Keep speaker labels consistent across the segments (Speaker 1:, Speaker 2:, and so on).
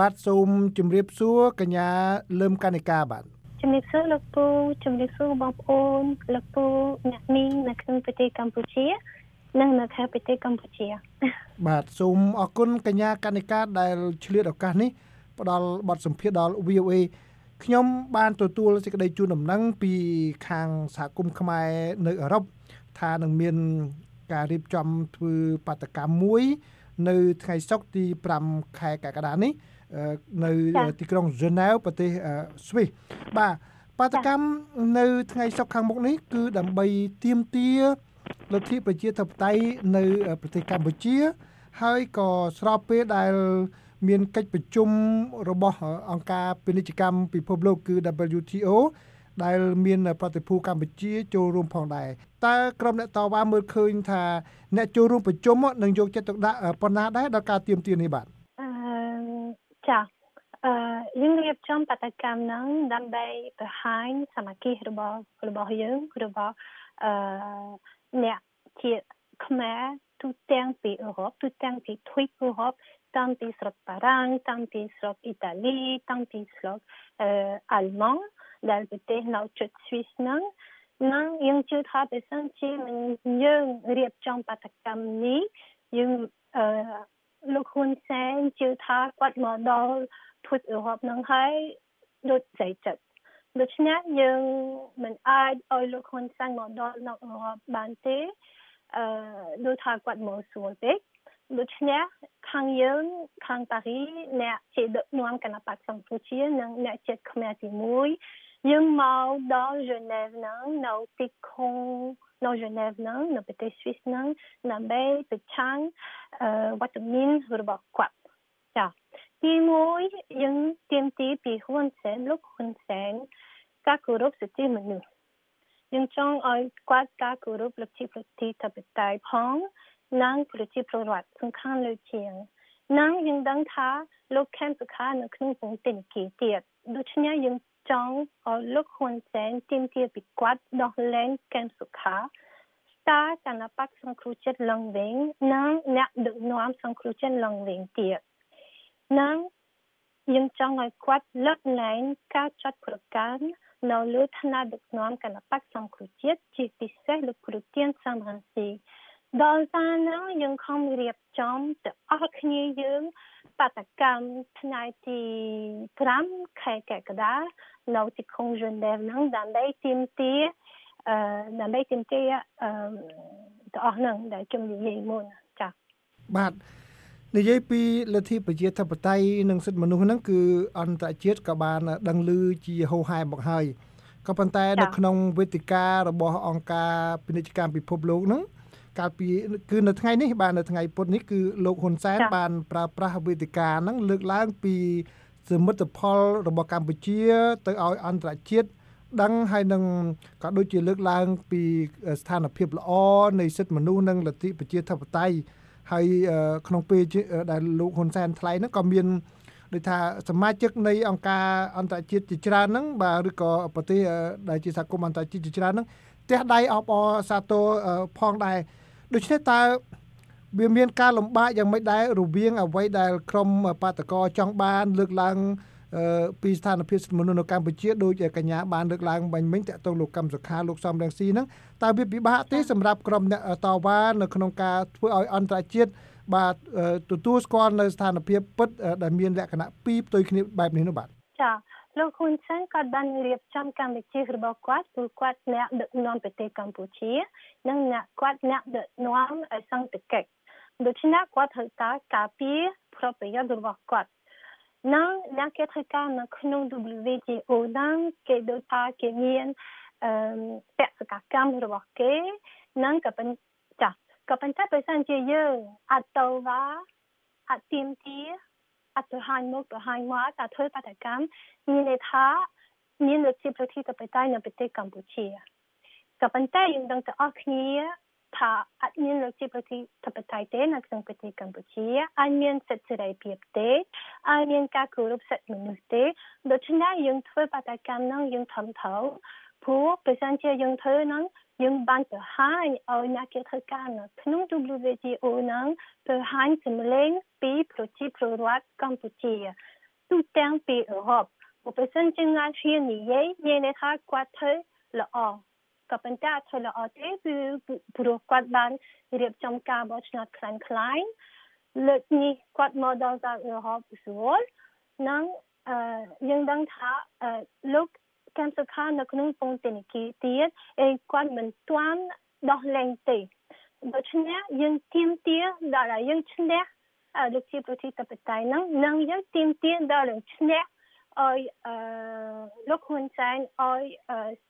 Speaker 1: បាទសូមជម្រាបសួរកញ្ញាលឹមកនិកាបាទ
Speaker 2: ជំរាបសួរលោកពូជំរាបសួរបងប្អូនលោកពូអ្នកមីងនៅក្នុងប្រទេសកម្ពុជានិងនៅខេត្តប្រទេសកម្ពុជា
Speaker 1: បាទសូមអរគុណកញ្ញាកនិកាដែលឆ្លៀតឱកាសនេះផ្ដល់បទសម្ភាសន៍ដល់ VOA ខ្ញុំបានទទួលសេចក្តីជូនដំណឹងពីខាងសហគមន៍ខ្មែរនៅអឺរ៉ុបថានឹងមានការរៀបចំធ្វើបាតកម្មមួយ នៅថ្ងៃសុក្រទី5ខែកក្កដានេះ នៅទីក្រុង Geneva ប្រទេសស្វីសបាទបាតកម្មនៅថ្ងៃសុក្រខាងមុខនេះគឺដើម្បីទៀមទាលទ្ធិប្រជាធិបតេយ្យនៅប្រទេសកម្ពុជា ហើយក៏ស្របពេលដែលមានកិច្ចប្រជុំរបស់អង្គការពាណិជ្ជកម្មពិភពលោកគឺ WTO ដែលមានប្រតិភូកម្ពុជាចូលរួមផងដែរតើក្រុមអ្នកតវ៉ាមើលឃើញថាអ្នកចូលរួមប្រជុំនឹងយកចិត្តទុកដាក់ប៉ុណ្ណាដែរដល់ការទៀមទានេះបាទ
Speaker 2: អឺ ចាអឺយើងរៀបចំបដកម្មហ្នឹងដើម្បីបង្ហាញសមាជិករបស់របស់យើងរបស់អឺអ្នកជាខ្មែរទូទាំងពីអឺរ៉ុបទូទាំងពីទ្វីបអឺរ៉ុបតាំងពីស្រុកបារាំងតាំងពីស្រុកអ៊ីតាលីតាំងពីស្រុកអឺអាល្លឺម៉ង់ដែលប្រទេសនៅជិតស្វីសហ្នឹងនឹងយើងជឿថាបើសិនជាយើងរៀបចំបដកម្មនេះយើងអឺ លោកហ៊ុនសែនជឿថាគាត់មកដល់ភូមិអឺរ៉ុបនឹងហើយដូចស្អីចិត្តដូច្នេះយើងមិនអាចឲ្យលោកហ៊ុនសែនមកដល់នៅអឺរ៉ុបបានទេអឺដូចថាគាត់មកស្រួលពេកដូច្នេះខាងយើងខាងប៉ារីអ្នកជាដឹកនាំគណៈបកកម្ពុជានិងអ្នកជាតិខ្មែរទី1យើងមកដល់ហ្សឺណែវហ្នឹងនៅទីក្រុង នៅហ្សឺណែវហ្នឹងនៅប្រទេសស្វីសហ្នឹងដើម្បីប្រឆាំងវត្តមានរបស់គាត់ចាទី1យើងទៀមទីពីហ៊ុនសែនលោកហ៊ុនសែនការគោរពសិទ្ធិមនុស្សយើងចង់ឲ្យគាត់ការគោរពលទ្ធិប្រជាធិបតេយ្យផងនិងប្រជាពលរដ្ឋសំខាន់លើជាងនិងយើងដឹងថាលោកខេមសុខានៅក្នុងពងទិនគីទៀតដូច្នេះយើង ចង់ឲ្យលោកហ៊ុនសែនទាមទារពីគាត់ដោះលែងកែមសុខាស្តារគណៈបកសង្គ្រោះចិត្តឡើងវិញនិងអ្នកដឹកនាំសង្គ្រោះចិត្តឡើងវិញទៀតនិងយើងចង់ឲ្យគាត់លើកលែងការចាត់ប្រកាន់នៅលើឋានៈដឹកនាំគណៈបកសង្គ្រោះជាតិជាពិសេសលោកគ្រូទៀនសំរងស៊ី ដល់សារហ្នឹងយើងខំរៀបចំទៅអស់គ្នាយើងបដកម្មថ្ងៃទី5ខែកក្កដានៅទីក្រុងហ្សឺណែវហ្នឹងដើម្បីទាមទារអឺដើម្បីទាមទារអឺទៅអស់ហ្នឹងដែលខ្ញុំនិយាយមុនចា៎
Speaker 1: បាទនិយាយពីលទ្ធិប្រជាធិបតេយ្យនិងសិទ្ធិមនុស្សហ្នឹងគឺអន្តរជាតិក៏បានដឹងឮជាហូហែមកហើយក៏ប៉ុន្តែនៅក្នុងវេទិការបស់អង្គការពាណិជ្ជកម្មពិភពលោកហ្នឹង កាលពីគឺនៅថ្ងៃនេះបាទនៅថ្ងៃពុធនេះគឺលោកហ៊ុនសែនបានប្រើប្រាស់វេទិកាហ្នឹងលើកឡើងពីសមិទ្ធផលរបស់កម្ពុជា ទៅឲ្យអន្តរជាតិដឹងហើយនឹងក៏ដូចជាលើកឡើង ពីស្ថានភាពល្អនៃសិទ្ធិមនុស្សនិងលទ្ធិប្រជាធិបតេយ្យហើយក្នុងពេលដែលលោកហ៊ុនសែនថ្លែងហ្នឹងក៏មានដូចថាសមាជិកនៃអង្គការអន្តរជាតិជាច្រើនហ្នឹងបាទឬក៏ប្រទេសដែលជាសហគមន៍អន្តរជាតិជាច្រើនហ្នឹងផ្ទះដៃអបអសាទរផងដែរ ដូច្នេះតើវាមានការលំបាកយ៉ាងម៉េចដែររវាងអ្វីដែលក្រមបាតកោចង់បាន លើកឡើងពីស្ថានភាពសិទ្ធិមនុស្សនៅកម្ពុជាដូចកញ្ញាបានលើកឡើងបាញ់មិញតកតងលោកកម្មសុខាលោកសំរងស៊ីហ្នឹងតើវាពិបាកទេសម្រាប់ក្រុមអ្នកតវ៉ានៅក្នុងការធ្វើឲ្យអន្តរជាតិបាទទទួលស្គាល់នៅស្ថានភាពពិតដែលមានលក្ខណៈពីរផ្ទុយគ្នាបែបនេះនោះបាទ
Speaker 2: ចាលោកហ៊ុនសែនក៏បានរៀបចំកម្មវិធីរបស់គាត់គឺគាត់អ្នកដឹកនាំប្រទេសកម្ពុជា និងអ្នកគាត់អ្នកដឹកនាំសន្តិកិច្ចដូច្នេះគាត់ត្រូវការការពារប្រពៃណីរបស់គាត់និងអ្នកគេត្រូវការនៅក្នុង WTO នឹងគេដូចថាគេមានអឺបេសកកម្មរបស់គេនិងក៏ប៉ុន្តែក៏ប៉ុន្តែបើសិនជាយើងអាចតវ៉ាអាចទាមទារ អត់ទៅហាញមុខទៅហាញមកតែធ្វើបាតកម្មមានន័យថាមានលទ្ធិប្រជាធិបតេយ្យនៅប្រទេសកម្ពុជាក៏ប៉ុន្តែយើងដឹងទាំងអស់គ្នាថាអត់មានលទ្ធិប្រជាធិបតេយ្យទេនៅក្នុងប្រទេសកម្ពុជាអត់មានសិទ្ធិសេរីភាពទេអត់មានការគោរពសិទ្ធិមនុស្សទេដូច្នេះយើងធ្វើបាតកម្មនោះយើងធំធៅព្រោះប្រសិនជាយើងធ្វើហ្នឹង យើងបានបង្ហាញឲ្យអ្នកគេធ្វើការនៅក្នុង WTO ហ្នឹងបង្ហាញសម្លេងពីប្រជាពលរដ្ឋកម្ពុជាទូទាំងពីអឺរ៉ុបបើសិនជាងាឈៀននិយាយនិយាយថាគាត់ធ្វើល្អក៏ប៉ុន្តែធ្វើល្អទេគឺព្រោះគាត់បានរៀបចំការបោះឆ្នោតខ្លាំងខ្លាយលើកនេះគាត់មកដល់ទៅអឺរ៉ុបស្រួលនិងអឺយើងដឹងថាលោក កម្មសខានៅក្នុងពងទិនគីទៀតអីគាត់មិនទាន់ដោះលែងទេដូច្នេះយើងទៀមទាដល់យើងឈ្នះលោកជាប្រតិបត្តិហ្នឹងនឹងយើងទៀមទាដល់យើងឈ្នះឲ្យអឺលោកហ៊ុនសែនឲ្យ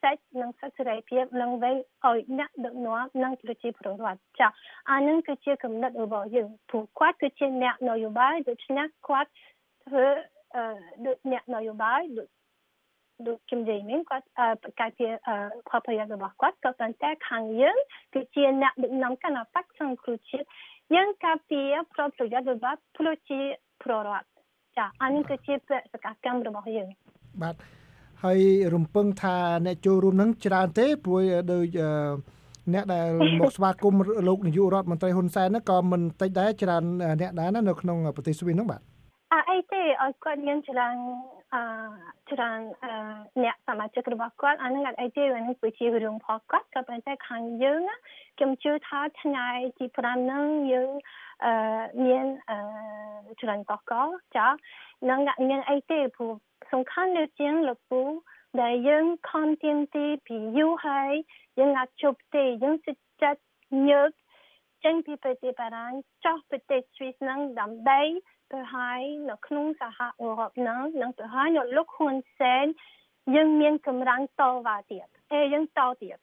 Speaker 2: សេចនិងសក្តិរីភាពនឹងវិញឲ្យអ្នកដឹកនាំនិងប្រជាពលរដ្ឋចាអានឹងគឺជាគំនិតរបស់យើងព្រោះគាត់គឺជាអ្នកនយោបាយដូច្នេះគាត់ធ្វើអឺដូចអ្នកនយោបាយដូច ដូចជំរាបមានគាត់ប្រកាសជាផលប្រយោជន៍របស់គាត់ក៏ប៉ុន្តែខាងយើងគឺជាអ្នកដឹកនាំគណៈបកសង្គ្រោះជាតិយើងការពារផលប្រយោជន៍របស់ប្រជាពលរដ្ឋចាអានេះគឺជាបេសកកម្មរបស់យើង
Speaker 1: បាទហើយរំពឹងថាអ្នកចូលរួមនឹងច្រើនទេព្រោះដូចអ្នកដែលមកស្វាគមន៍លោកនាយករដ្ឋមន្ត្រីហ៊ុនសែនហ្នឹងក៏មិនតិចដែរច្រើនអ្នកដែរណានៅក្នុងប្រទេសស្វីសហ្នឹងបាទ
Speaker 2: អអីទេឲ្យគាត់មានច្រើន អឺច្រើនអឺអ្នកសមាជិករបស់គាត់អានឹងអត់អីទេអានឹងគឺជារឿងផលគាត់ក៏ប៉ុន្តែខាងយើងខ្ញុំជឿថាថ្ងៃទី5ហ្នឹងយើងអឺមានអឺច្រើនកកចានឹងមានអីទេព្រោះសំខាន់លើជាងលោកពូដែលយើងខំទៀមទីពីយូរហើយយើងអាចជប់ទេយើងចិត្តញើកចេញពីប្រទេសបារាំងចោះប្រទេសស្វីសហ្នឹងដើម្បី ទៅហើយនៅក្នុងសហអឺរ៉ុបហ្នឹងនឹងទៅហើយនៅលោកហ៊ុនសែនយើងមានកម្លាំងតវ៉ាទៀតអេយើងតទៀត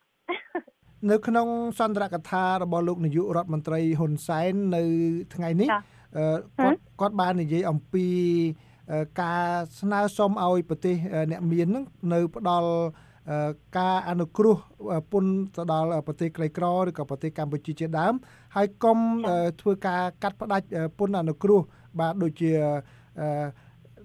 Speaker 1: នៅក្នុងសន្ទរកថារបស់លោកនាយករដ្ឋមន្ត្រីហ៊ុនសែននៅថ្ងៃនេះគាត់គាត់បាននិយាយអំពីការស្នើសុំឲ្យប្រទេសអ្នកមាននឹងនៅផ្ដល់ ការអនុគ្រោះពន្ធទៅដល់ប្រទេសក្រីក្រឬក៏ប្រទេសកម្ពុជាជាដើម ហើយកុំធ្វើការកាត់ផ្ដាច់ពន្ធអនុគ្រោះបាទដូចជា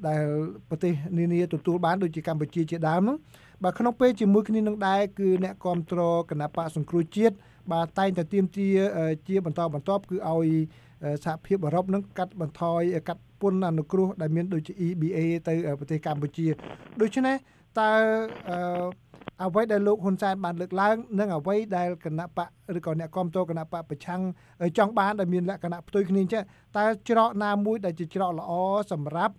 Speaker 1: ដែលប្រទេសនានាទទួលបានដូចជាកម្ពុជាជាដើមហ្នឹងបាទក្នុងពេលជាមួយគ្នានឹងដែរគឺអ្នកគ្រប់គ្រងគណៈបកសង្គ្រោះជាតិបាទតែងតែទៀមទាជាបន្តបន្ទាប់គឺឲ្យសហភាពអឺរ៉ុបនឹងកាត់បន្ថយកាត់ពន្ធអនុគ្រោះដែលមានដូចជា EBA ទៅប្រទេសកម្ពុជាដូច្នេះ តើអ្វីដែលលោកហ៊ុនសែនបានលើកឡើងនិងអ្វីដែលគណៈបកឬក៏អ្នកគ្រប់គ្រងគណៈបកប្រឆាំងចង់បានដែលមានលក្ខណៈផ្ទុយគ្នាចេះតើច្រកណាមួយដែលជាច្រកល្អសម្រាប់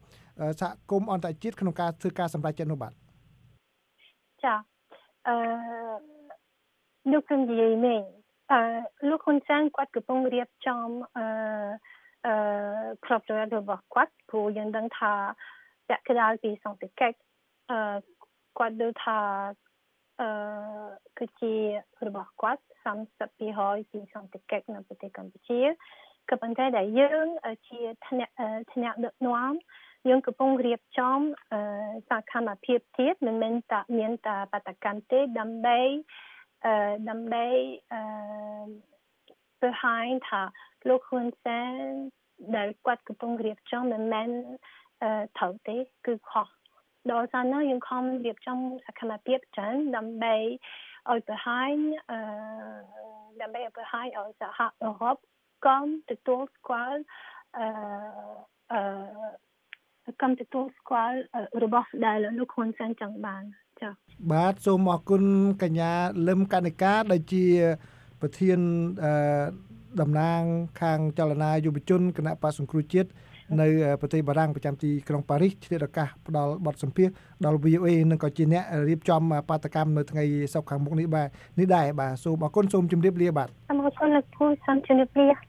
Speaker 1: សហគមន៍អន្តរជាតិក្នុងការធ្វើការសម្រេចចិត្តនោះបាទ
Speaker 2: ចាអឺលោកគំនិយាយមែនអឺលោកហ៊ុនសែនគាត់កំពុងរៀបចំអឺអឺក្របរដ្ឋរបស់គាត់ព្រោះយើងដឹងថាពាក់កណ្ដាលពីសង្តិកិច្ចអឺ គាត់ដឹងថាអឺគឺជារបស់គាត់30%ពីសន្តិកិច្ចនៅប្រទេសកម្ពុជាក៏ប៉ុន្តែដែលយើងជាថ្នាក់ថ្នាក់ដឹកនាំយើងកំពុងរៀបចំសកម្មភាពទៀតមិនមែនតែមានតែបដកម្មទេដើម្បីអឺដើម្បីអឺបង្ហាញថាលោកហ៊ុនសែនដែលគាត់កំពុងរៀបចំមិនមែនអឺត្រូវទេគឺខុស ដល់សារនោះយើងខំរៀបចំសកម្មភាពច្រើនដើម្បីឲ្យបង្ហាញអឺដើម្បីឲ្យបង្ហាញឲ្យសហអឺរ៉ុបកំទទួលស្គាល់អឺអឺកំទទួលស្គាល់របស់ដែលលោកហ៊ុនសែនចង់បានចា៎
Speaker 1: បាទសូមអរគុណកញ្ញាលឹមកនិកាដែលជាប្រធានអឺតំណាងខាងចលនាយុវជនគណៈបកសង្គ្រោះជាតិ នៅប្រទេសបារាំងប្រចាំទីក្រុងប៉ារីសឆ្លៀតឱកាសផ្ដល់បទសម្ភាសដល់ VOA និងក៏ជាអ្នករៀបចំបាតកម្មនៅថ្ងៃសុក្រខាងមុខនេះបាទនេះដែរបាទសូមអរគុណសូមជម្រាបលាបាទ
Speaker 2: អរគុណលោកពូសូមជម្រាបលា